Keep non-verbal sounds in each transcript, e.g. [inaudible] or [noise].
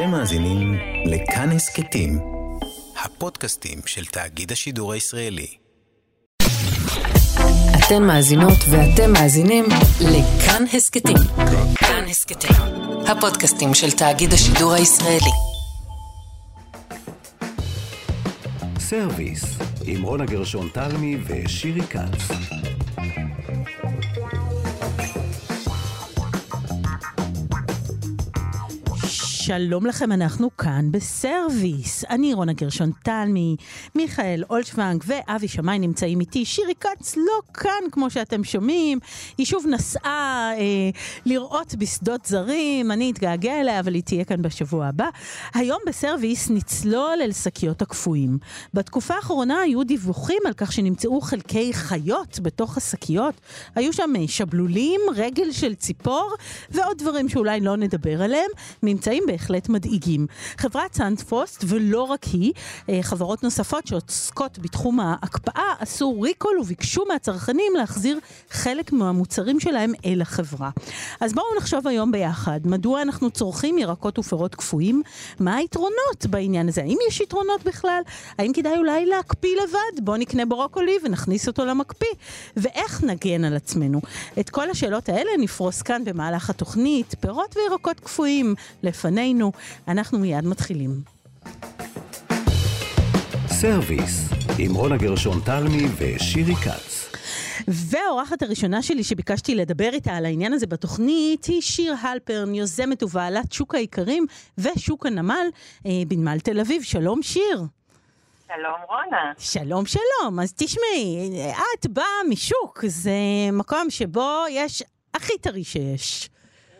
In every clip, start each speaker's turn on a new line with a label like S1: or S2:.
S1: אתם מאזינים לכאן הסכתים, הפודקאסטים של תאגיד השידור הישראלי.
S2: אתן מאזינות ואתם מאזינים לכאן הסכתים. כאן הסכתים, הפודקאסטים של תאגיד השידור הישראלי.
S1: סרוויס, עם רונה גרשון תלמי ושירי כץ.
S3: שלום לכם, אנחנו כאן בסרוויס. אני רונה גרשון תלמי, מיכאל אולשוונג ואבי שמאי נמצאים איתי. שירי כץ לא כאן, כמו שאתם שומעים. היא שוב נסעה אה, לראות בשדות זרים, אני אתגעגע אליה, אבל היא תהיה כאן בשבוע הבא. היום בסרוויס נצלול אל שקיות הקפואים. בתקופה האחרונה היו דיווחים על כך שנמצאו חלקי חיות בתוך השקיות. היו שם אה, שבלולים, רגל של ציפור ועוד דברים שאולי לא נדבר עליהם. ממצאים בהחלט מדאיגים. חברת סנפרוסט, ולא רק היא, אה, חברות נוספות שעוסקות בתחום ההקפאה, עשו recall וביקשו מהצרכנים להחזיר חלק מהמוצרים שלהם אל החברה. אז בואו נחשוב היום ביחד, מדוע אנחנו צורכים ירקות ופירות קפואים? מה היתרונות בעניין הזה? האם יש יתרונות בכלל? האם כדאי אולי להקפיא לבד? בואו נקנה ברוקולי ונכניס אותו למקפיא. ואיך נגן על עצמנו? את כל השאלות האלה נפרוס כאן במהלך התוכנית, פירות וירקות קפואים לפנינו. אנחנו מיד מתחילים.
S1: סרוויס, עם רונה גרשון תלמי ושירי כץ.
S3: והאורחת הראשונה שלי שביקשתי לדבר איתה על העניין הזה בתוכנית היא שיר הלפרן, יוזמת ובעלת שוק האיכרים ושוק הנמל אה, בנמל תל אביב. שלום שיר.
S4: שלום רונה.
S3: שלום שלום, אז תשמעי, את באה משוק, זה מקום שבו יש הכי טרי שיש.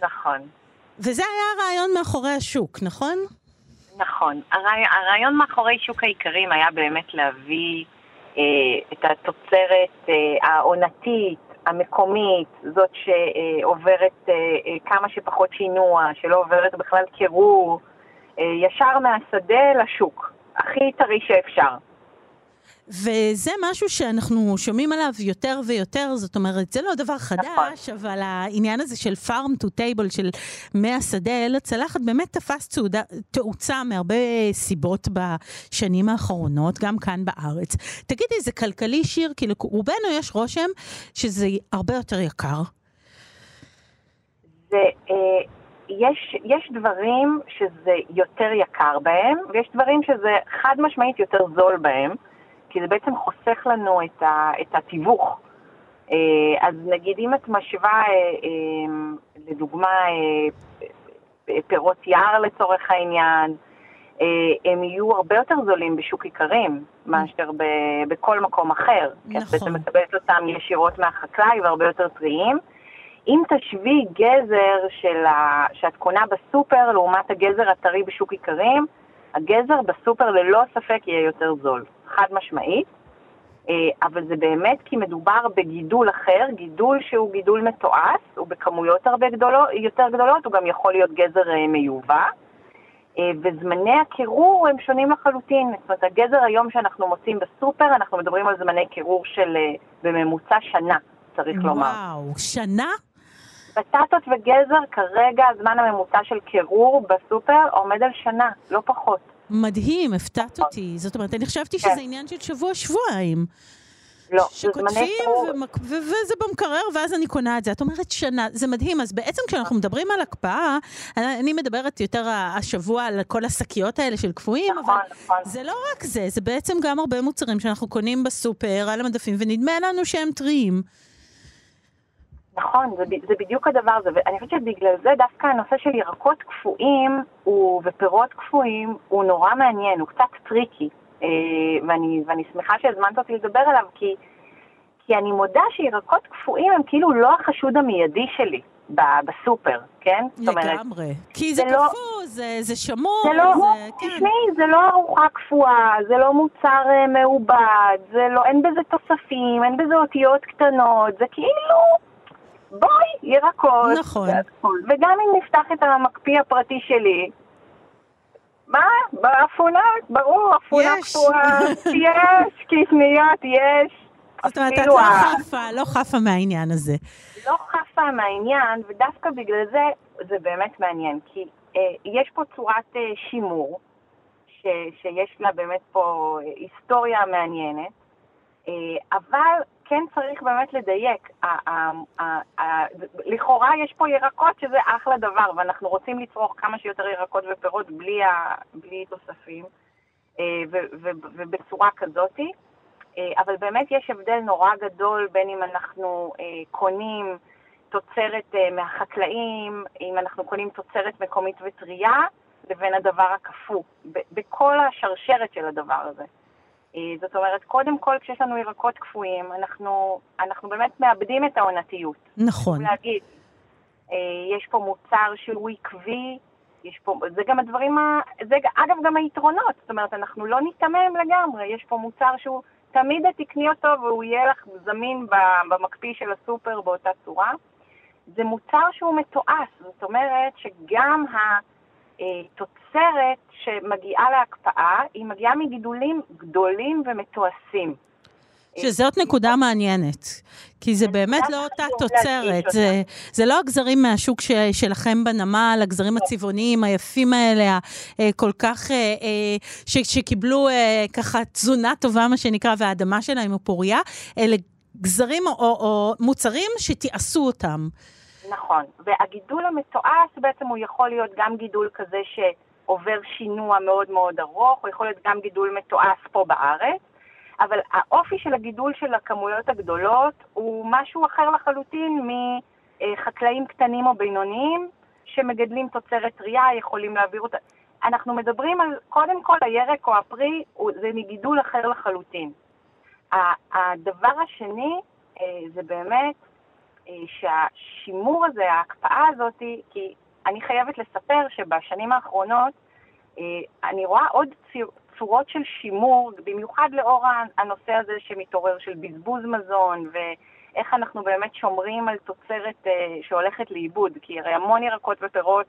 S4: נכון.
S3: וזה היה הרעיון מאחורי השוק, נכון?
S4: נכון. הרעי... הרעיון מאחורי שוק האיכרים היה באמת להביא אה, את התוצרת אה, העונתית, המקומית, זאת שעוברת אה, אה, כמה שפחות שינוע, שלא עוברת בכלל קירור, אה, ישר מהשדה לשוק. הכי טרי שאפשר.
S3: וזה משהו שאנחנו שומעים עליו יותר ויותר, זאת אומרת, זה לא דבר חדש, נכון. אבל העניין הזה של farm to table, של מהשדה אל הצלחת, באמת תפס צעודה, תאוצה מהרבה סיבות בשנים האחרונות, גם כאן בארץ. תגידי, זה כלכלי שיר? כי לרובנו יש רושם שזה הרבה יותר יקר.
S4: זה... אה... יש, יש דברים שזה יותר יקר בהם, ויש דברים שזה חד משמעית יותר זול בהם. כי זה בעצם חוסך לנו את, ה, את התיווך. אה, אז נגיד אם את משווה, אה, אה, לדוגמה, פירות יער לצורך העניין, הם יהיו הרבה יותר זולים בשוק איכרים מאשר ב, בכל מקום אחר. נכון. כי את בעצם מקבלת אותם ישירות מהחקלאי והרבה יותר טריים. אם תשווי גזר של ה... שאת קונה בסופר לעומת הגזר הטרי בשוק איכרים, הגזר בסופר ללא ספק יהיה יותר זול. חד משמעית, אה, אבל זה באמת כי מדובר בגידול אחר, גידול שהוא גידול מתועש, הוא בכמויות הרבה גדולות, יותר גדולות, הוא גם יכול להיות גזר אה, מיובא, אה, וזמני הקירור הם שונים לחלוטין. זאת אומרת, הגזר היום שאנחנו מוצאים בסופר, אנחנו מדברים על זמני קירור של בממוצע שנה, צריך וואו, לומר.
S3: וואו, שנה?
S4: בטטות וגזר, כרגע הזמן הממוצע של קירור בסופר עומד על שנה, לא פחות.
S3: מדהים, הפתעת אותי. זאת אומרת, אני חשבתי כן. שזה עניין של שבוע-שבועיים.
S4: לא,
S3: שקוטפים, ומק... וזה במקרר, ואז אני קונה את זה. את אומרת שנה, זה מדהים. אז בעצם כשאנחנו מדברים על הקפאה, אני מדברת יותר השבוע על כל השקיות האלה של קפואים,
S4: נכון,
S3: אבל
S4: נכון.
S3: זה לא רק זה, זה בעצם גם הרבה מוצרים שאנחנו קונים בסופר, על המדפים, ונדמה לנו שהם טריים.
S4: נכון, זה, זה בדיוק הדבר הזה, ואני חושבת שבגלל זה דווקא הנושא של ירקות קפואים הוא, ופירות קפואים הוא נורא מעניין, הוא קצת tricky, אה, ואני, ואני שמחה שהזמנת אותי לדבר עליו, כי, כי אני מודה שירקות קפואים הם כאילו לא החשוד המיידי שלי. בסופר, כן?
S3: לגמרי. כי זה, זה לא- קפוא, לא, זה, זה שמור,
S4: זה... לא, זה, כן. תשמעי, זה לא ארוחה קפואה, זה לא מוצר אה, מעובד, זה לא, אין בזה תוספים, אין בזה אותיות קטנות, זה כאילו ירקות.
S3: נכון.
S4: וגם אם נפתח את המקפיא הפרטי שלי, מה? באפונה, ברור, אפונה קטועה. יש, קטניות, [laughs] יש.
S3: זאת אומרת, את לא חפה, לא חפה מהעניין הזה.
S4: לא חפה מהעניין, ודווקא בגלל זה, זה באמת מעניין. כי יש פה צורת שימור, ש, שיש לה באמת פה היסטוריה מעניינת, אבל כן צריך באמת לדייק. לכאורה יש פה ירקות שזה אחלה דבר, ואנחנו רוצים לצרוך כמה שיותר ירקות ופירות בלי, ה, בלי תוספים, ובצורה כזאתי. אבל באמת יש הבדל נורא גדול בין אם אנחנו קונים תוצרת מהחקלאים, אם אנחנו קונים תוצרת מקומית וטרייה, לבין הדבר הקפוא, בכל השרשרת של הדבר הזה. אה, זאת אומרת, קודם כל כשיש לנו ירקות קפואים, אנחנו, אנחנו באמת מאבדים את העונתיות.
S3: נכון.
S4: להגיד, אה, יש פה מוצר שהוא עקבי, יש פה, זה גם הדברים, ה, זה אגב גם היתרונות, זאת אומרת, אנחנו לא ניתמם לגמרי, יש פה מוצר שהוא, תמיד תקני אותו והוא יהיה לך זמין במקפיא של הסופר באותה צורה. זה מוצר שהוא מתועש, זאת אומרת שגם התוצרת שמגיעה להקפאה, היא מגיעה מגידולים גדולים ומתועשים.
S3: שזאת נקודה מעניינת, כי זה באמת לא אותה תוצרת, זה, זה לא הגזרים מהשוק ש, שלכם בנמל, הגזרים לא. הצבעוניים היפים האלה, אה, כל כך, אה, אה, ש, שקיבלו ככה תזונה טובה, מה שנקרא, והאדמה שלהם הוא פוריה, אלה גזרים או, או מוצרים שתיעשו אותם.
S4: נכון, והגידול המתועש בעצם הוא יכול להיות גם גידול כזה שעובר שינוע מאוד מאוד ארוך, הוא יכול להיות גם גידול מתועש פה בארץ, אבל האופי של הגידול של הכמויות הגדולות הוא משהו אחר לחלוטין מחקלאים קטנים או בינוניים שמגדלים תוצרת טרייה, יכולים להעביר אותה. אנחנו מדברים על, קודם כל, הירק או הפרי, זה מגידול אחר לחלוטין. הדבר השני אה, זה באמת שהשימור הזה, ההקפאה הזאת, כי אני חייבת לספר שבשנים האחרונות אה, אני רואה עוד צורות של שימור, במיוחד לאור הנושא הזה שמתעורר של בזבוז מזון ואיך אנחנו באמת שומרים על תוצרת אה, שהולכת לאיבוד, כי הרי המון ירקות ופירות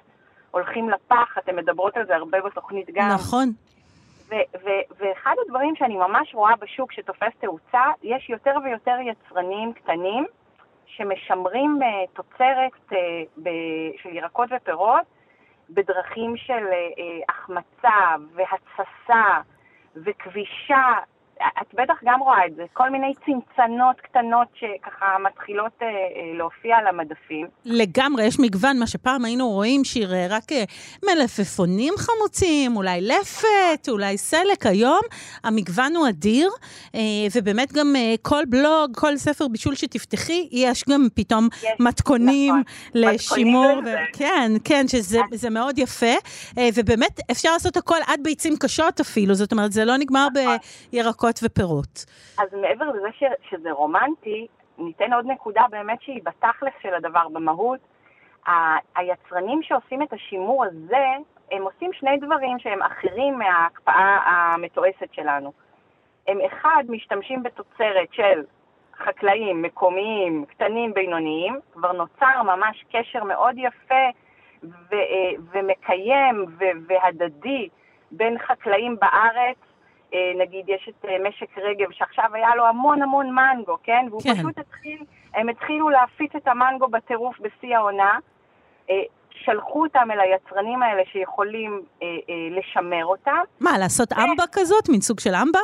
S4: הולכים לפח, אתן מדברות על זה הרבה בתוכנית גם.
S3: נכון.
S4: ואחד הדברים שאני ממש רואה בשוק שתופס תאוצה, יש יותר ויותר יצרנים קטנים שמשמרים uh, תוצרת ב- של ירקות ופירות בדרכים של uh, החמצה והתססה וכבישה את בטח גם רואה את זה, כל מיני צנצנות קטנות שככה מתחילות אה, אה, להופיע על המדפים.
S3: לגמרי, יש מגוון, מה שפעם היינו רואים שיר רק אה, מלפפונים חמוצים, אולי לפת, אולי סלק. היום המגוון הוא אדיר, אה, ובאמת גם אה, כל בלוג, כל ספר בישול שתפתחי, יש גם פתאום יש, מתכונים נכון. לשימור. ו... כן, כן, שזה מאוד יפה, אה, ובאמת אפשר לעשות הכל עד ביצים קשות אפילו, זאת אומרת, זה לא נגמר נכון. בירקות. ירקות ופירות.
S4: אז מעבר לזה ש, שזה רומנטי, ניתן עוד נקודה באמת שהיא בתכלס של הדבר, במהות. ה, היצרנים שעושים את השימור הזה, הם עושים שני דברים שהם אחרים מההקפאה המתועסת שלנו. הם אחד, משתמשים בתוצרת של חקלאים מקומיים, קטנים, בינוניים, כבר נוצר ממש קשר מאוד יפה ו- אה, ומקיים ו- והדדי בין חקלאים בארץ נגיד יש את אה, משק רגב שעכשיו היה לו המון המון מנגו, כן? והוא כן. פשוט התחיל, הם התחילו להפיץ את המנגו בטירוף בשיא העונה. אה, שלחו אותם אל היצרנים האלה שיכולים אה, אה, לשמר אותם.
S3: מה, לעשות אמבה כזאת? מין סוג של אמבה?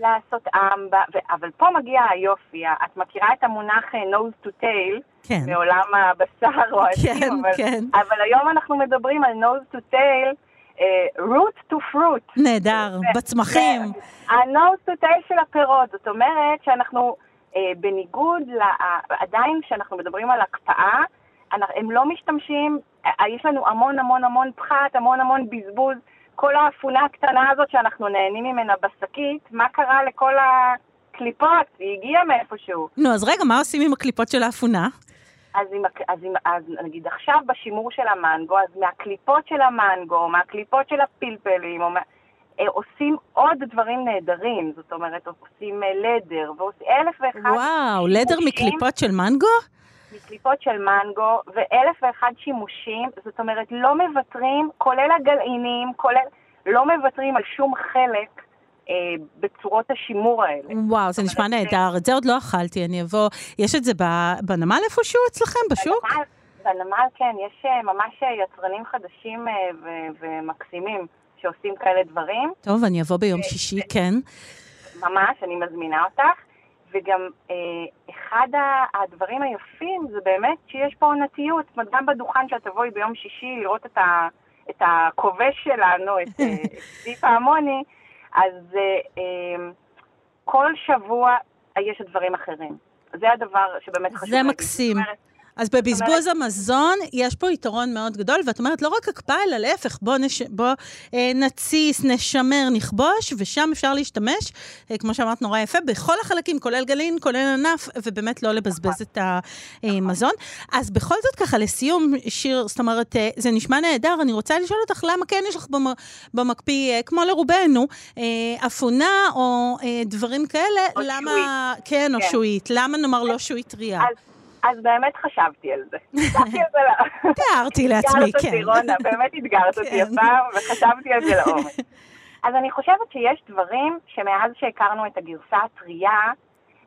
S4: לעשות אמבה, ו- אבל פה מגיע היופי, את מכירה את המונח nose to tail,
S3: כן.
S4: מעולם הבשר או העצים, [laughs]
S3: כן,
S4: אבל,
S3: כן.
S4: אבל היום אנחנו מדברים על nose to tail, root to fruit.
S3: נהדר, בצמחים.
S4: ה-nose to tail של הפירות, זאת אומרת שאנחנו, אה, בניגוד, עדיין כשאנחנו מדברים על הקפאה, הם לא משתמשים, אה, יש לנו המון המון המון פחת, המון המון בזבוז. כל האפונה הקטנה הזאת שאנחנו נהנים ממנה בשקית, מה קרה לכל הקליפות? היא הגיעה מאיפשהו.
S3: נו, אז רגע, מה עושים עם הקליפות של האפונה?
S4: אז, עם, אז, עם, אז נגיד עכשיו בשימור של המנגו, אז מהקליפות של המנגו, מהקליפות של הפלפלים, או מה, אה, עושים עוד דברים נהדרים, זאת אומרת, עושים אה, לדר, ועושים אלף ואחד...
S3: וואו, לדר מקליפות של מנגו?
S4: מקליפות של מנגו, ואלף ואחד שימושים, זאת אומרת, לא מוותרים, כולל הגלעינים, כולל, לא מוותרים על שום חלק בצורות השימור האלה.
S3: וואו, זה נשמע נהדר, את זה עוד לא אכלתי, אני אבוא, יש את זה בנמל איפשהו אצלכם, בשוק?
S4: בנמל, כן, יש ממש יצרנים חדשים ומקסימים שעושים כאלה דברים.
S3: טוב, אני אבוא ביום שישי, כן.
S4: ממש, אני מזמינה אותך. וגם אה, אחד הדברים היפים זה באמת שיש פה עונתיות. זאת אומרת, גם בדוכן שאת תבואי ביום שישי לראות את, ה, את הכובש שלנו, את דיפה אה, [laughs] המוני, אז אה, אה, כל שבוע יש דברים אחרים. זה הדבר שבאמת חשוב.
S3: זה מקסים. אומרת, אז בבזבוז המזון יש פה יתרון מאוד גדול, ואת אומרת, לא רק הקפאה, אלא להפך, בוא, נש... בוא אה, נתסיס, נשמר, נכבוש, ושם אפשר להשתמש, אה, כמו שאמרת, נורא יפה, בכל החלקים, כולל גלין, כולל ענף, ובאמת לא לבזבז את המזון. אז בכל זאת, ככה, לסיום, שיר, זאת אומרת, אה, זה נשמע נהדר, אני רוצה לשאול אותך, למה כן יש לך במקפיא, אה, כמו לרובנו, אה, אפונה או אה, דברים כאלה,
S4: או
S3: למה...
S4: שועית.
S3: כן, כן, או שועית. למה נאמר לא שועית טרייה?
S4: אז... אז באמת חשבתי על זה. [laughs] חשבתי על זה.
S3: תיארתי לעצמי, כן.
S4: אתגרת אותי, רונה, באמת אתגרת אותי
S3: כן.
S4: הפעם, וחשבתי על זה לעומק. [laughs] אז אני חושבת שיש דברים שמאז שהכרנו את הגרסה הטרייה,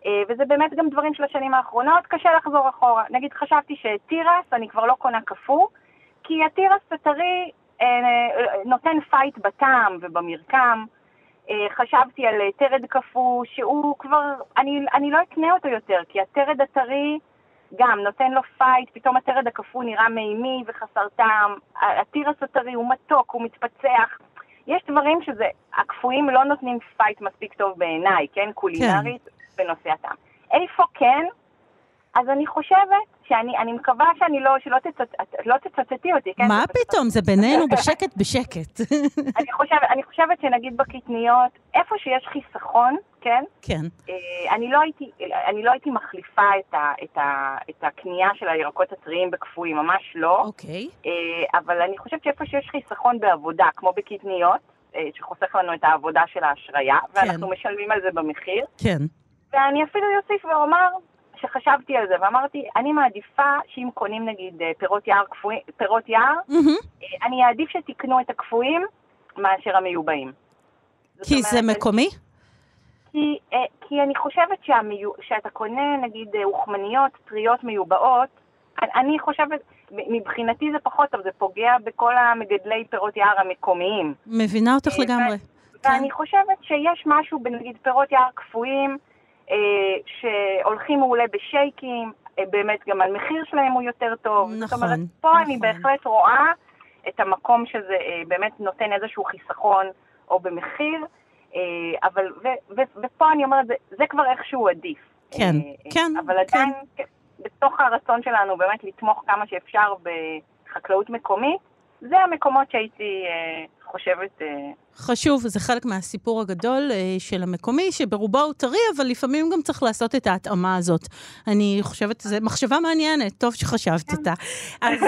S4: אה, וזה באמת גם דברים של השנים האחרונות, קשה לחזור אחורה. נגיד, חשבתי שתירס, אני כבר לא קונה קפוא, כי התירס הטרי אה, נותן fight בטעם ובמרקם. אה, חשבתי על תרד קפוא, שהוא כבר, אני, אני לא אקנה אותו יותר, כי התרד הטרי... גם נותן לו fight, פתאום התרד הקפוא נראה מימי וחסר טעם, התירס הטרי הוא מתוק, הוא מתפצח. יש דברים שזה, הקפואים לא נותנים fight מספיק טוב בעיניי, כן? קולינרית כן. בנושא הטעם. איפה כן? אז אני חושבת שאני אני מקווה שאני לא, שלא תצט, לא תצטטי אותי, כן?
S3: מה פתאום? זה בינינו בשקט בשקט. [laughs]
S4: אני, חושבת, אני חושבת שנגיד בקטניות, איפה שיש חיסכון, כן?
S3: כן.
S4: אה, אני לא הייתי, אני לא הייתי מחליפה את, ה, את, ה, את הקנייה של הירקות הטריים בקפואים, ממש לא.
S3: אוקיי.
S4: אה, אבל אני חושבת שאיפה שיש חיסכון בעבודה, כמו בקטניות, אה, שחוסך לנו את העבודה של ההשריה, כן. ואנחנו משלמים על זה במחיר.
S3: כן.
S4: ואני אפילו אוסיף ואומר, שחשבתי על זה, ואמרתי, אני מעדיפה שאם קונים נגיד פירות יער, קפוא, פירות יער, mm-hmm. אני אעדיף שתקנו את הקפואים מאשר המיובאים.
S3: כי אומרת, זה מקומי?
S4: כי, כי אני חושבת שהמיו, שאתה קונה נגיד אוכמניות טריות מיובאות, אני חושבת, מבחינתי זה פחות טוב, זה פוגע בכל המגדלי פירות יער המקומיים.
S3: מבינה אותך לגמרי.
S4: ואני כן. חושבת שיש משהו בנגיד פירות יער קפואים, אה, שהולכים מעולה בשייקים, אה, באמת גם המחיר שלהם הוא יותר טוב.
S3: נכון,
S4: זאת אומרת, פה
S3: נכון.
S4: אני בהחלט רואה את המקום שזה אה, באמת נותן איזשהו חיסכון או במחיר, אבל, ו, ו, ופה אני אומרת, זה, זה כבר איכשהו עדיף.
S3: כן, כן,
S4: אבל עדיין, כן. בתוך הרצון שלנו באמת לתמוך כמה שאפשר בחקלאות מקומית, זה המקומות שהייתי חושבת...
S3: חשוב, זה חלק מהסיפור הגדול אה, של המקומי, שברובו הוא טרי, אבל לפעמים גם צריך לעשות את ההתאמה הזאת. אני חושבת, זו מחשבה מעניינת, טוב שחשבת אותה. אז,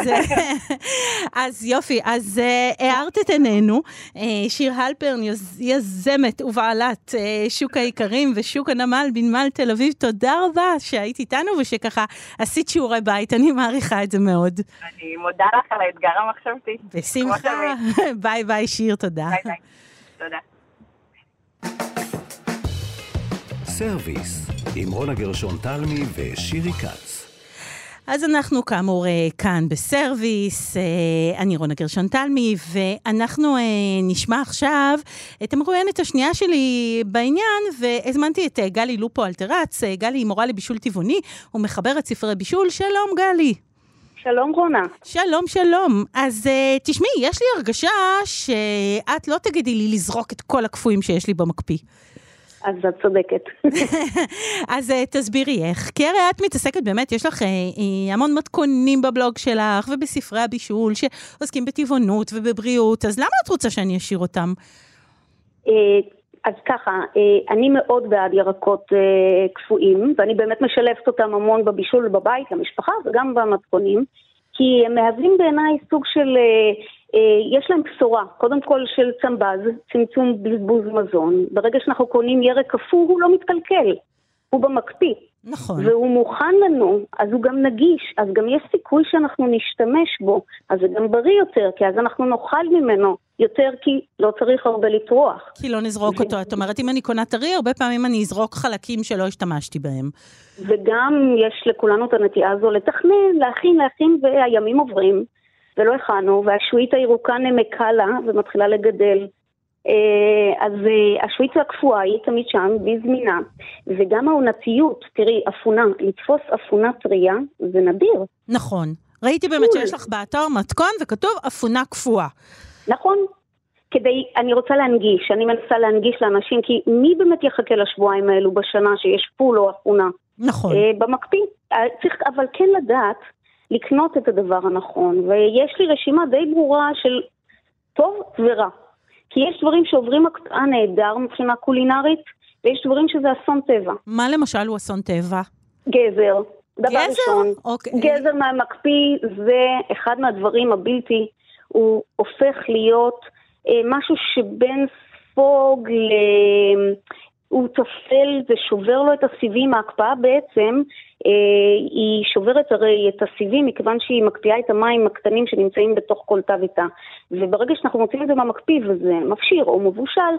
S3: [laughs] אז יופי, אז הערת את עינינו. אה, שיר הלפרן, יזמת ובעלת אה, שוק האיכרים ושוק הנמל בנמל תל אביב, תודה רבה שהיית איתנו ושככה עשית שיעורי בית, אני מעריכה את זה מאוד.
S4: אני מודה לך על האתגר המחשבתי.
S3: בשמחה. [laughs] ביי ביי, שיר, תודה.
S4: ביי ביי. תודה.
S1: service, עם רונה גרשון תלמי ושירי כץ.
S3: אז אנחנו כאמור כאן בסרוויס, אני רונה גרשון תלמי, ואנחנו נשמע עכשיו את המרואיינת השנייה שלי בעניין, והזמנתי את גלי לופו אלטרץ, גלי היא מורה לבישול טבעוני ומחברת ספרי בישול, שלום גלי.
S5: שלום רונה.
S3: שלום, שלום. אז uh, תשמעי, יש לי הרגשה שאת לא תגידי לי לזרוק את כל הקפואים שיש לי במקפיא.
S5: אז את צודקת. [laughs]
S3: אז uh, תסבירי איך. כי הרי את מתעסקת באמת, יש לך uh, המון מתכונים בבלוג שלך ובספרי הבישול שעוסקים בטבעונות ובבריאות, אז למה את רוצה שאני אשאיר אותם?
S5: אז ככה, אני מאוד בעד ירקות קפואים, ואני באמת משלבת אותם המון בבישול בבית, למשפחה וגם במתכונים, כי הם מהווים בעיניי סוג של, יש להם בשורה, קודם כל של צמבז, צמצום בזבוז מזון. ברגע שאנחנו קונים ירק קפוא הוא לא מתקלקל, הוא במקפיא.
S3: נכון.
S5: והוא מוכן לנו, אז הוא גם נגיש, אז גם יש סיכוי שאנחנו נשתמש בו, אז זה גם בריא יותר, כי אז אנחנו נאכל ממנו יותר כי לא צריך הרבה לטרוח.
S3: כי לא נזרוק אותו. את אומרת, אם אני קונה טרי, הרבה פעמים אני אזרוק חלקים שלא השתמשתי בהם.
S5: וגם יש לכולנו את הנטייה הזו לתכנן, להכין, להכין, והימים עוברים, ולא הכנו, והשועית הירוקה נמקה לה ומתחילה לגדל. אה, אז אה, השוויצה הקפואה היא תמיד שם, והיא זמינה. וגם העונתיות, תראי, אפונה, לתפוס אפונה טריה זה נדיר.
S3: נכון. ראיתי באמת שיש לך באתר מתכון וכתוב אפונה קפואה.
S5: נכון. כדי, אני רוצה להנגיש, אני מנסה להנגיש לאנשים, כי מי באמת יחכה לשבועיים האלו בשנה שיש פול או אפונה?
S3: נכון.
S5: אה, במקפיא. צריך אבל כן לדעת לקנות את הדבר הנכון, ויש לי רשימה די ברורה של טוב ורע. כי יש דברים שעוברים הקפאה נהדר מבחינה קולינרית, ויש דברים שזה אסון טבע.
S3: מה למשל הוא אסון טבע?
S5: גזר. דבר
S3: גזר?
S5: ראשון,
S3: אוקיי.
S5: גזר מהמקפיא זה אחד מהדברים הבלתי, הוא הופך להיות אה, משהו שבין ספוג ל... הוא טפל ושובר לו את הסיבים, ההקפאה בעצם, אה, היא שוברת הרי את הסיבים מכיוון שהיא מקפיאה את המים הקטנים שנמצאים בתוך כל תא ותא. וברגע שאנחנו מוצאים את זה מהמקפיא וזה מפשיר או מבושל,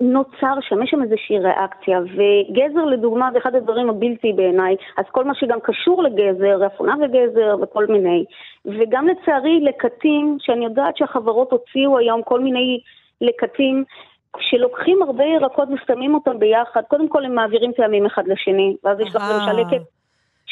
S5: נוצר שם, יש שם איזושהי ריאקציה, וגזר לדוגמה זה אחד הדברים הבלתי בעיניי, אז כל מה שגם קשור לגזר, אפונה וגזר וכל מיני, וגם לצערי לקטים, שאני יודעת שהחברות הוציאו היום כל מיני לקטים, כשלוקחים הרבה ירקות ושמים אותם ביחד, קודם כל הם מעבירים טעמים אחד לשני, ואז יש לך למשל לקט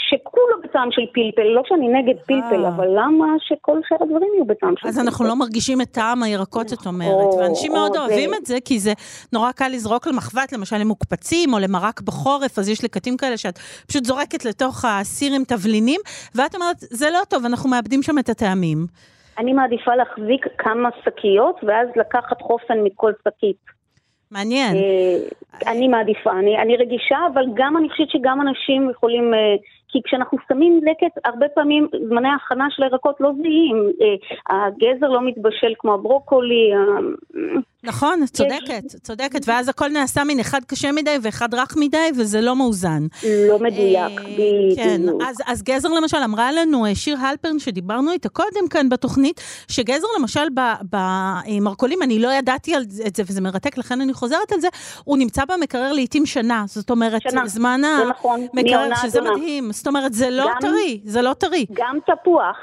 S5: שכולו בטעם של פלפל, לא שאני נגד פלפל, אבל למה שכל שאר הדברים יהיו בטעם של פלפל?
S3: אז אנחנו לא מרגישים את טעם הירקות, את אומרת, ואנשים מאוד אוהבים את זה, כי זה נורא קל לזרוק למחבת, למשל למוקפצים, או למרק בחורף, אז יש לקטים כאלה שאת פשוט זורקת לתוך הסיר עם תבלינים, ואת אומרת, זה לא טוב, אנחנו מאבדים שם את הטעמים.
S5: אני מעדיפה להחזיק כמה שקיות, ואז לקחת חופן מכל שקית.
S3: מעניין.
S5: אני מעדיפה, אני, אני רגישה, אבל גם אני חושבת שגם אנשים יכולים כי כשאנחנו שמים לקט, הרבה פעמים זמני ההכנה של הירקות לא זהים. אה, הגזר לא מתבשל כמו הברוקולי.
S3: נכון, את צודקת. צודקת, ואז הכל נעשה מן אחד קשה מדי ואחד רך מדי, וזה לא מאוזן.
S5: לא מדויק, אה, בדיוק.
S3: כן, אז, אז גזר למשל, אמרה לנו אה, שיר הלפרן, שדיברנו איתה קודם כאן בתוכנית, שגזר למשל במרכולים, אני לא ידעתי על זה, וזה מרתק, לכן אני חוזרת על זה, הוא נמצא במקרר לעיתים שנה, זאת אומרת,
S5: שנה.
S3: זמן
S5: נכון,
S3: המקרר, שזה מדהים. זאת אומרת, זה לא גם, טרי, זה לא טרי.
S5: גם תפוח,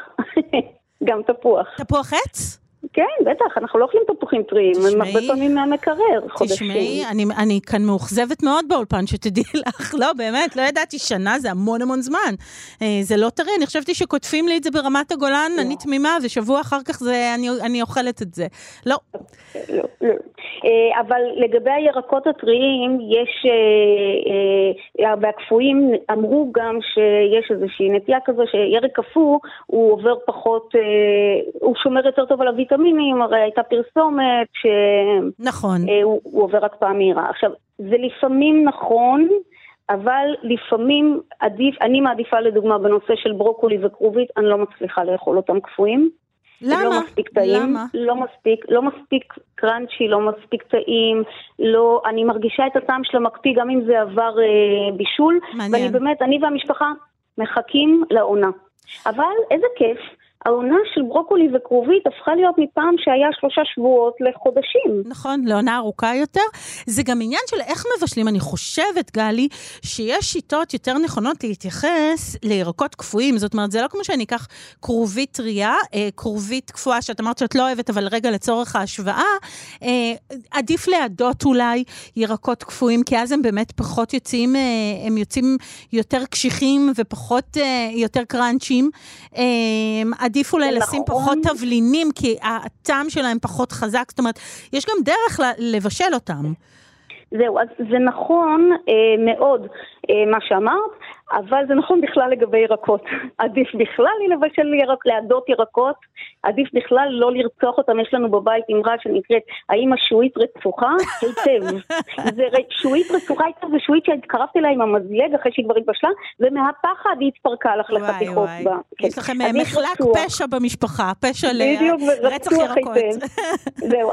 S5: [laughs] גם תפוח.
S3: תפוח עץ?
S5: כן, בטח, אנחנו לא אוכלים תפוחים טריים, הם הרבה פעמים מהמקרר, חודשים.
S3: תשמעי, אני, אני כאן מאוכזבת מאוד באולפן, שתדעי [laughs] לך, לא, באמת, לא ידעתי, שנה זה המון המון זמן. אה, זה לא טרי, אני חשבתי שקוטפים לי את זה ברמת הגולן, לא. אני תמימה, ושבוע אחר כך זה, אני, אני אוכלת את זה. לא.
S5: לא, לא. אה, אבל לגבי הירקות הטריים, יש, אה, והקפואים אמרו גם שיש איזושהי נטייה כזו, שירק קפוא, הוא עובר פחות, הוא שומר יותר טוב על הוויטמין. ויטמינים, הרי הייתה פרסומת שהוא
S3: נכון.
S5: אה, עובר הקפאה מהירה. עכשיו, זה לפעמים נכון, אבל לפעמים עדיף, אני מעדיפה לדוגמה בנושא של ברוקולי וכרובית, אני לא מצליחה לאכול אותם קפואים.
S3: למה?
S5: לא מספיק טעים,
S3: למה?
S5: לא מספיק, לא מספיק קראנצ'י, לא מספיק טעים, לא, אני מרגישה את הטעם של המקפיא גם אם זה עבר אה, בישול.
S3: מעניין.
S5: ואני באמת, אני והמשפחה מחכים לעונה. אבל איזה כיף העונה של ברוקולי וכרובית הפכה להיות מפעם שהיה שלושה שבועות לחודשים.
S3: נכון, לעונה ארוכה יותר. זה גם עניין של איך מבשלים. אני חושבת, גלי, שיש שיטות יותר נכונות להתייחס לירקות קפואים. זאת אומרת, זה לא כמו שאני אקח כרובית טריה, אה, כרובית קפואה שאת אמרת שאת לא אוהבת, אבל רגע לצורך ההשוואה, אה, עדיף להדות אולי ירקות קפואים, כי אז הם באמת פחות יוצאים, אה, הם יוצאים יותר קשיחים ופחות, יותר קראנצ'ים. עדיף אולי לשים נכון. פחות תבלינים, כי הטעם שלהם פחות חזק, זאת אומרת, יש גם דרך לבשל אותם.
S5: זהו, אז זה נכון אה, מאוד אה, מה שאמרת, אבל זה נכון בכלל לגבי ירקות. [laughs] עדיף בכלל לבשל ירק, להדות ירקות, עדיף בכלל לא לרצוח אותם. יש לנו בבית אמרה שנקראת, האם השועית רצוחה? היטב. זה שועית רצוחה היטב, [laughs] זה שועית שהתקרבתי אליה עם המזלג אחרי שהיא כבר התבשלה, ומהפחד היא התפרקה לך לחתיכות בה.
S3: כן. יש לכם מחלק פשע במשפחה, פשע לרצח ירקות. [laughs]
S5: זהו,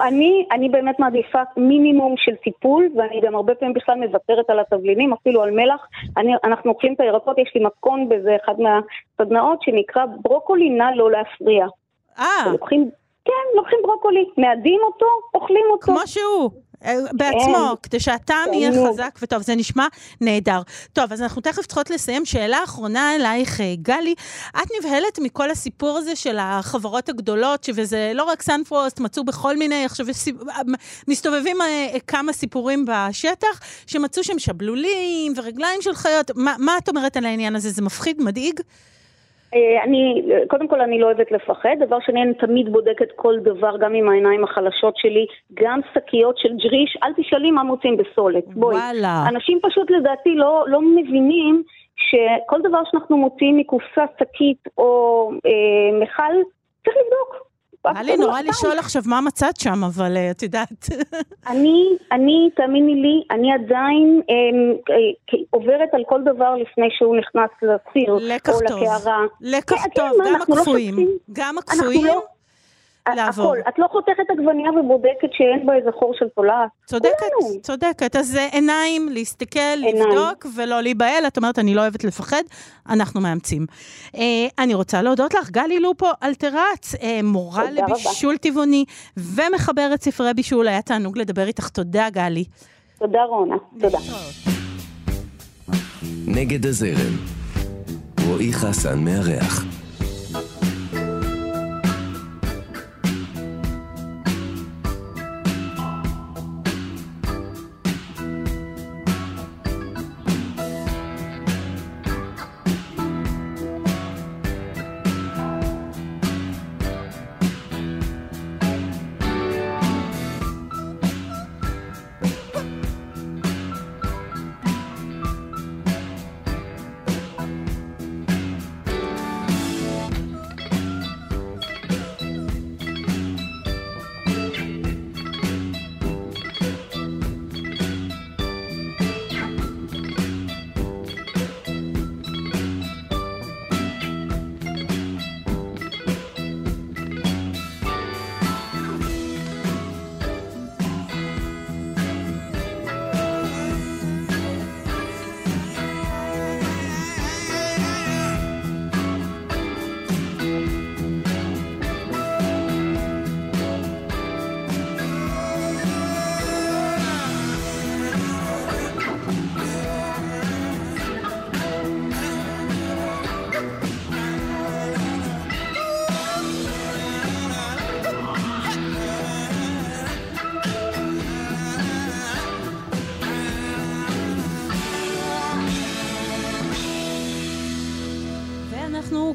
S5: אני, באמת מעדיפה מינימום של טיפול, ואני גם הרבה פעמים בכלל מוותרת על התבלינים, אפילו על מלח. אנחנו אוכלים את הירקות, יש לי מתכון בזה, אחד מהסדנאות שנקרא ברוקולי נא לא להפריע.
S3: אה.
S5: לוקחים, כן, לוקחים ברוקולי, מאדים אותו, אוכלים אותו.
S3: כמו שהוא. אה, בעצמו, כדי שהטעם יהיה חזק וטוב, זה נשמע נהדר. טוב, אז אנחנו תכף צריכות לסיים. שאלה אחרונה אלייך, אה, גלי. את נבהלת מכל הסיפור הזה של החברות הגדולות, וזה לא רק סנפרוסט, מצאו בכל מיני, עכשיו מסתובבים כמה סיפורים בשטח, שמצאו שם שבלולים ורגליים של חיות. מה, מה את אומרת על העניין הזה? זה מפחיד, מדאיג?
S5: אה, אני, קודם כל אני לא אוהבת לפחד, דבר שני אני תמיד בודקת כל דבר גם עם העיניים החלשות שלי, גם שקיות של ג'ריש, אל תשאלי מה מוצאים בסולת, בואי. וואלה. אנשים פשוט לדעתי לא, לא מבינים שכל דבר שאנחנו מוצאים מקופסה שקית או אה, מכל, צריך לבדוק.
S3: בא לי נורא לשאול עכשיו מה מצאת שם, אבל אה, את יודעת.
S5: אני, אני, תאמיני לי, אני עדיין אמ, אה, עוברת על כל דבר לפני שהוא נכנס לסיר, או לקערה.
S3: לקח כן, טוב, גם לא הקפואים. גם הקפואים?
S5: לעבור. הכל. את לא חותכת עגבניה ובודקת שאין בה איזה חור של תולעת.
S3: צודקת, כולנו. צודקת. אז זה עיניים, להסתכל, עיניים. לבדוק ולא להיבהל. את אומרת, אני לא אוהבת לפחד, אנחנו מאמצים. אה, אני רוצה להודות לך, גלי לופו אלטרץ, אה, מורה לבישול טבעוני ומחברת ספרי בישול. היה תענוג לדבר איתך. תודה, גלי.
S5: תודה, רונה. תודה.
S1: נגד הזרם, רועי חסן מארח.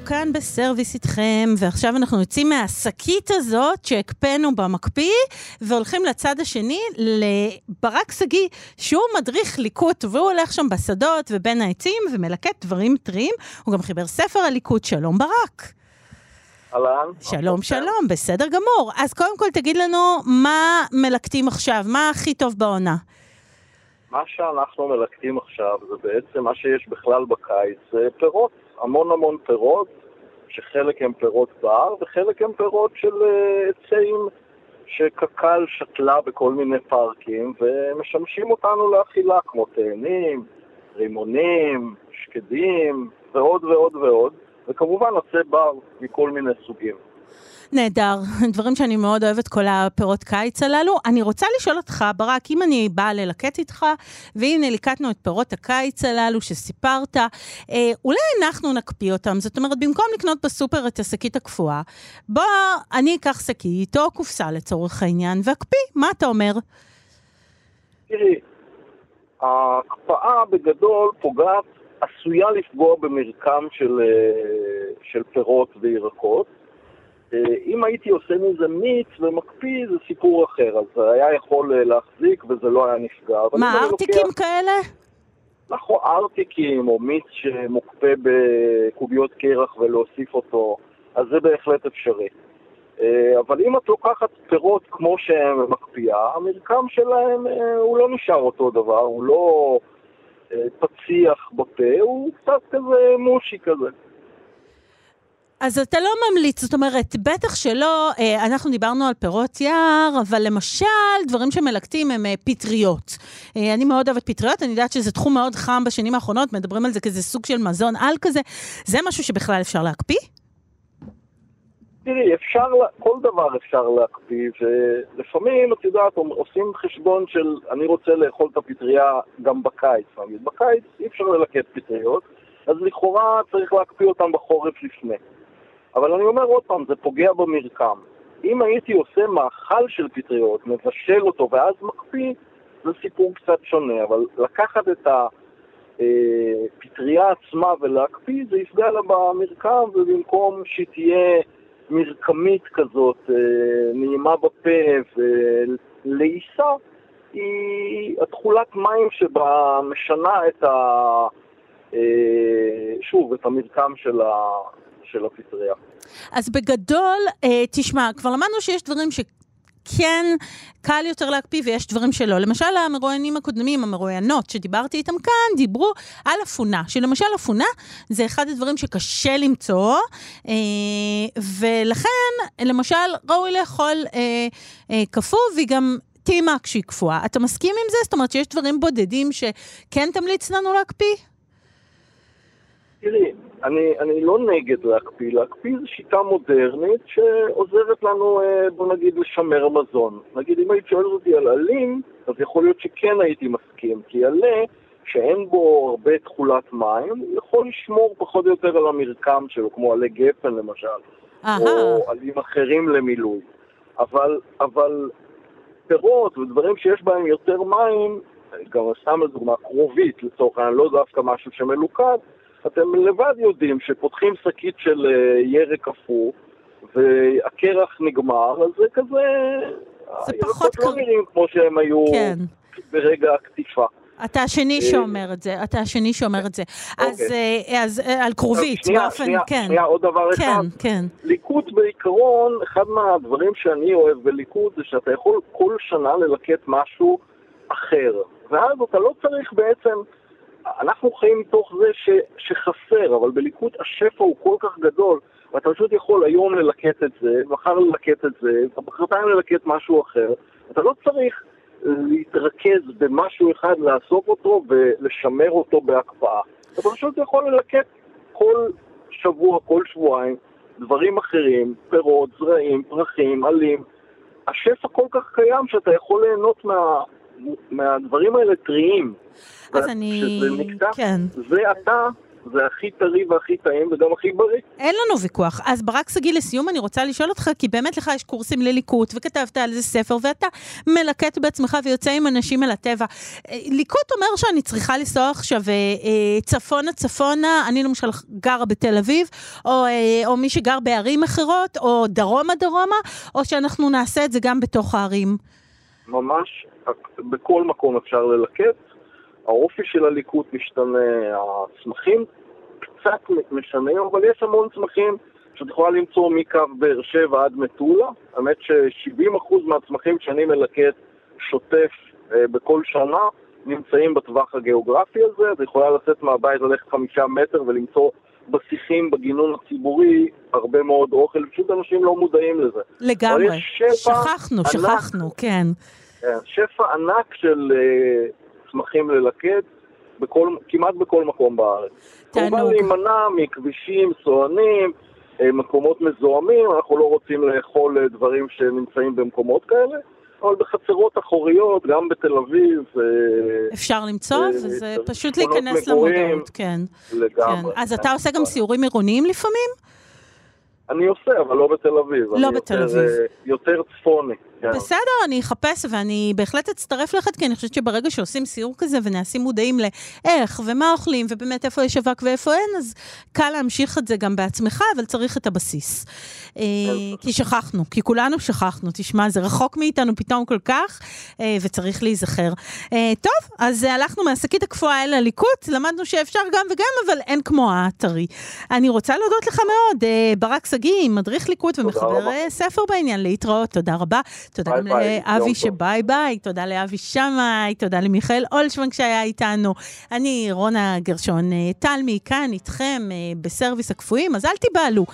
S3: כאן בסרוויס איתכם, ועכשיו אנחנו יוצאים מהשקית הזאת שהקפאנו במקפיא, והולכים לצד השני, לברק שגיא, שהוא מדריך ליקוט, והוא הולך שם בשדות ובין העצים ומלקט דברים טריים. הוא גם חיבר ספר על ליקוט. שלום ברק.
S6: אהלן.
S3: שלום, שלום, בסדר גמור. אז קודם כל תגיד לנו מה מלקטים עכשיו, מה הכי טוב בעונה?
S6: מה שאנחנו מלקטים עכשיו זה בעצם מה שיש בכלל בקיץ, זה פירות. המון המון פירות, שחלק הם פירות בר וחלק הם פירות של אה, עצים שקק"ל שתלה בכל מיני פארקים ומשמשים אותנו לאכילה, כמו תאנים, רימונים, שקדים ועוד ועוד ועוד, וכמובן עצי בר מכל מיני סוגים.
S3: נהדר, [laughs] דברים שאני מאוד אוהבת, כל הפירות קיץ הללו. אני רוצה לשאול אותך, ברק, אם אני באה ללקט איתך, והנה ליקטנו את פירות הקיץ הללו שסיפרת, אה, אולי אנחנו נקפיא אותם. זאת אומרת, במקום לקנות בסופר את השקית הקפואה, בוא אני אקח שקית או קופסה לצורך העניין, ואקפיא. מה אתה אומר?
S6: תראי, ההקפאה בגדול פוגעת, עשויה לפגוע במרקם של, אה, של פירות וירקות. אה, אם הייתי עושה מזה מיץ ומקפיא, זה סיפור אחר, אז זה היה יכול אה, להחזיק וזה לא היה נפגע.
S3: מה, ארטיקים לוקח... כאלה?
S6: נכון, ארטיקים או מיץ שמוקפא בקוביות קרח ולהוסיף אותו, אז זה בהחלט אפשרי. אבל אם את לוקחת פירות כמו שהם מקפיאה, המרקם שלהם הוא לא נשאר אותו דבר, הוא לא פציח בפה, הוא קצת כזה מושי כזה.
S3: אז אתה לא ממליץ, זאת אומרת, בטח שלא, אה, אנחנו דיברנו על פירות יער, אבל למשל, דברים שמלקטים הם אה, פטריות. אה, אני מאוד אוהבת פטריות, אני יודעת שזה תחום מאוד חם בשנים האחרונות, מדברים על זה כאיזה סוג של מזון על כזה. זה משהו שבכלל אפשר להקפיא?
S6: תראי, אפשר, כל דבר אפשר להקפיא, ולפעמים, את יודעת, עושים חשבון של אני רוצה לאכול את הפטריה גם בקיץ, נגיד. בקיץ אי אפשר ללקט פטריות, אז לכאורה צריך להקפיא אותם בחורף לפני. אבל אני אומר עוד פעם, זה פוגע במרקם. אם הייתי עושה מאכל של פטריות, מבשל אותו ואז מקפיא, זה סיפור קצת שונה, אבל לקחת את הפטריה עצמה ולהקפיא, זה יפגע לה במרקם, ובמקום שהיא תהיה מרקמית כזאת, אה, נעימה בפה ולעיסה, היא התכולת מים שבה משנה את ה... אה, שוב, את המרקם של, ה... של הפטריה.
S3: אז בגדול, אה, תשמע, כבר למדנו שיש דברים ש... כן קל יותר להקפיא ויש דברים שלא. למשל, המרואיינים הקודמים, המרואיינות שדיברתי איתם כאן, דיברו על אפונה, שלמשל אפונה זה אחד הדברים שקשה למצוא, אה, ולכן, למשל, ראוי לאכול אה, אה, קפוא, והיא גם טעימה כשהיא קפואה. אתה מסכים עם זה? זאת אומרת שיש דברים בודדים שכן תמליץ לנו להקפיא?
S6: תראי, אני, אני לא נגד להקפיא, להקפיא זו שיטה מודרנית שעוזרת לנו, אה, בוא נגיד, לשמר מזון. נגיד, אם היית שואלת אותי על עלים, אז יכול להיות שכן הייתי מסכים, כי עלה, שאין בו הרבה תכולת מים, יכול לשמור פחות או יותר על המרקם שלו, כמו עלי גפן למשל, Aha. או עלים אחרים למילוי. אבל, אבל פירות ודברים שיש בהם יותר מים, גם סתם לדוגמה, כרובית לצורך העניין, לא דווקא משהו שמלוכד, אתם לבד יודעים שפותחים שקית של אה, ירק קפוא והקרח נגמר, אז זה כזה...
S3: זה פחות...
S6: לא נראים כמו שהם היו כן. ברגע הקטיפה.
S3: אתה השני אה, שאומר את זה, אתה השני שאומר את זה. אז, אוקיי. אה, אז על כרובית, באופן,
S6: שנייה,
S3: כן.
S6: שנייה, עוד דבר
S3: כן,
S6: אחד.
S3: כן, כן.
S6: ליקוט בעיקרון, אחד מהדברים שאני אוהב בליקוט זה שאתה יכול כל שנה ללקט משהו אחר. ואז אתה לא צריך בעצם... אנחנו חיים מתוך זה ש, שחסר, אבל בליכוד השפע הוא כל כך גדול, ואתה פשוט יכול היום ללקט את זה, מחר ללקט את זה, מחרתיים ללקט משהו אחר. אתה לא צריך להתרכז במשהו אחד, לאסוף אותו ולשמר אותו בהקפאה. אתה פשוט יכול ללקט כל שבוע, כל שבועיים, דברים אחרים, פירות, זרעים, פרחים, עלים. השפע כל כך קיים שאתה יכול ליהנות מה, מהדברים האלה טריים.
S3: אז אני...
S6: כשזה נקטע,
S3: כן.
S6: זה אתה, זה הכי טרי והכי טעים וגם הכי בריא.
S3: אין לנו ויכוח. אז ברק שגיא, לסיום אני רוצה לשאול אותך, כי באמת לך יש קורסים לליקוט, וכתבת על זה ספר, ואתה מלקט בעצמך ויוצא עם אנשים אל הטבע. אה, ליקוט אומר שאני צריכה לנסוע עכשיו אה, אה, צפונה צפונה, אני למשל גרה בתל אביב, או, או מי שגר בערים אחרות, או דרומה דרומה, או שאנחנו נעשה את זה גם בתוך הערים.
S6: ממש, בכל מקום אפשר ללקט. האופי של הליקוט משתנה, הצמחים קצת משנים, אבל יש המון צמחים שאת יכולה למצוא מקו באר שבע עד מטולה. האמת ש-70% מהצמחים שאני מלקט שוטף אה, בכל שנה נמצאים בטווח הגיאוגרפי הזה. את יכולה לצאת מהבית, ללכת חמישה מטר ולמצוא בשיחים בגינון הציבורי הרבה מאוד אוכל, פשוט אנשים לא מודעים לזה.
S3: לגמרי, שכחנו, ענק, שכחנו, כן.
S6: כן. שפע ענק של uh, צמחים ללקט. בכל, כמעט בכל מקום בארץ. תענוג. כמובן להימנע מכבישים, סוענים, אה, מקומות מזוהמים, אנחנו לא רוצים לאכול אה, דברים שנמצאים במקומות כאלה. אבל בחצרות אחוריות, גם בתל אביב.
S3: אפשר למצוא, וזה פשוט להיכנס למודעות, כן.
S6: לגמרי. כן.
S3: אז אתה עושה גם סיורים עירוניים לפעמים?
S6: אני עושה, אבל לא בתל אביב.
S3: לא בתל אביב.
S6: יותר צפוני.
S3: כן. בסדר, אני אחפש ואני בהחלט אצטרף לך, כי אני חושבת שברגע שעושים סיור כזה ונעשים מודעים לאיך ומה אוכלים ובאמת איפה יש אבק ואיפה אין, אז קל להמשיך את זה גם בעצמך, אבל צריך את הבסיס. אה, כי שכחנו, כי כולנו שכחנו, תשמע, זה רחוק מאיתנו פתאום כל כך, אה, וצריך להיזכר. אה, טוב, אז הלכנו מהשקית הקפואה אל הליקוט, למדנו שאפשר גם וגם, אבל אין כמו הטרי. אני רוצה להודות לך מאוד, ברק שגיא, מדריך ליקוט ומחבר ספר בעניין, להתראות, תודה רבה. תודה גם לאבי שביי ביי, תודה לאבי שמאי, תודה למיכאל אולשוונג שהיה איתנו. אני רונה גרשון תלמי, כאן איתכם בסרוויס הקפואים, אז אל תיבהלו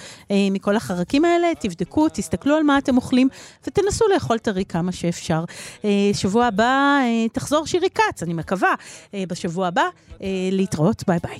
S3: מכל החרקים האלה, תבדקו, תסתכלו על מה אתם אוכלים, ותנסו לאכול טרי כמה שאפשר. שבוע הבא תחזור שירי כץ, אני מקווה, בשבוע הבא להתראות, ביי ביי.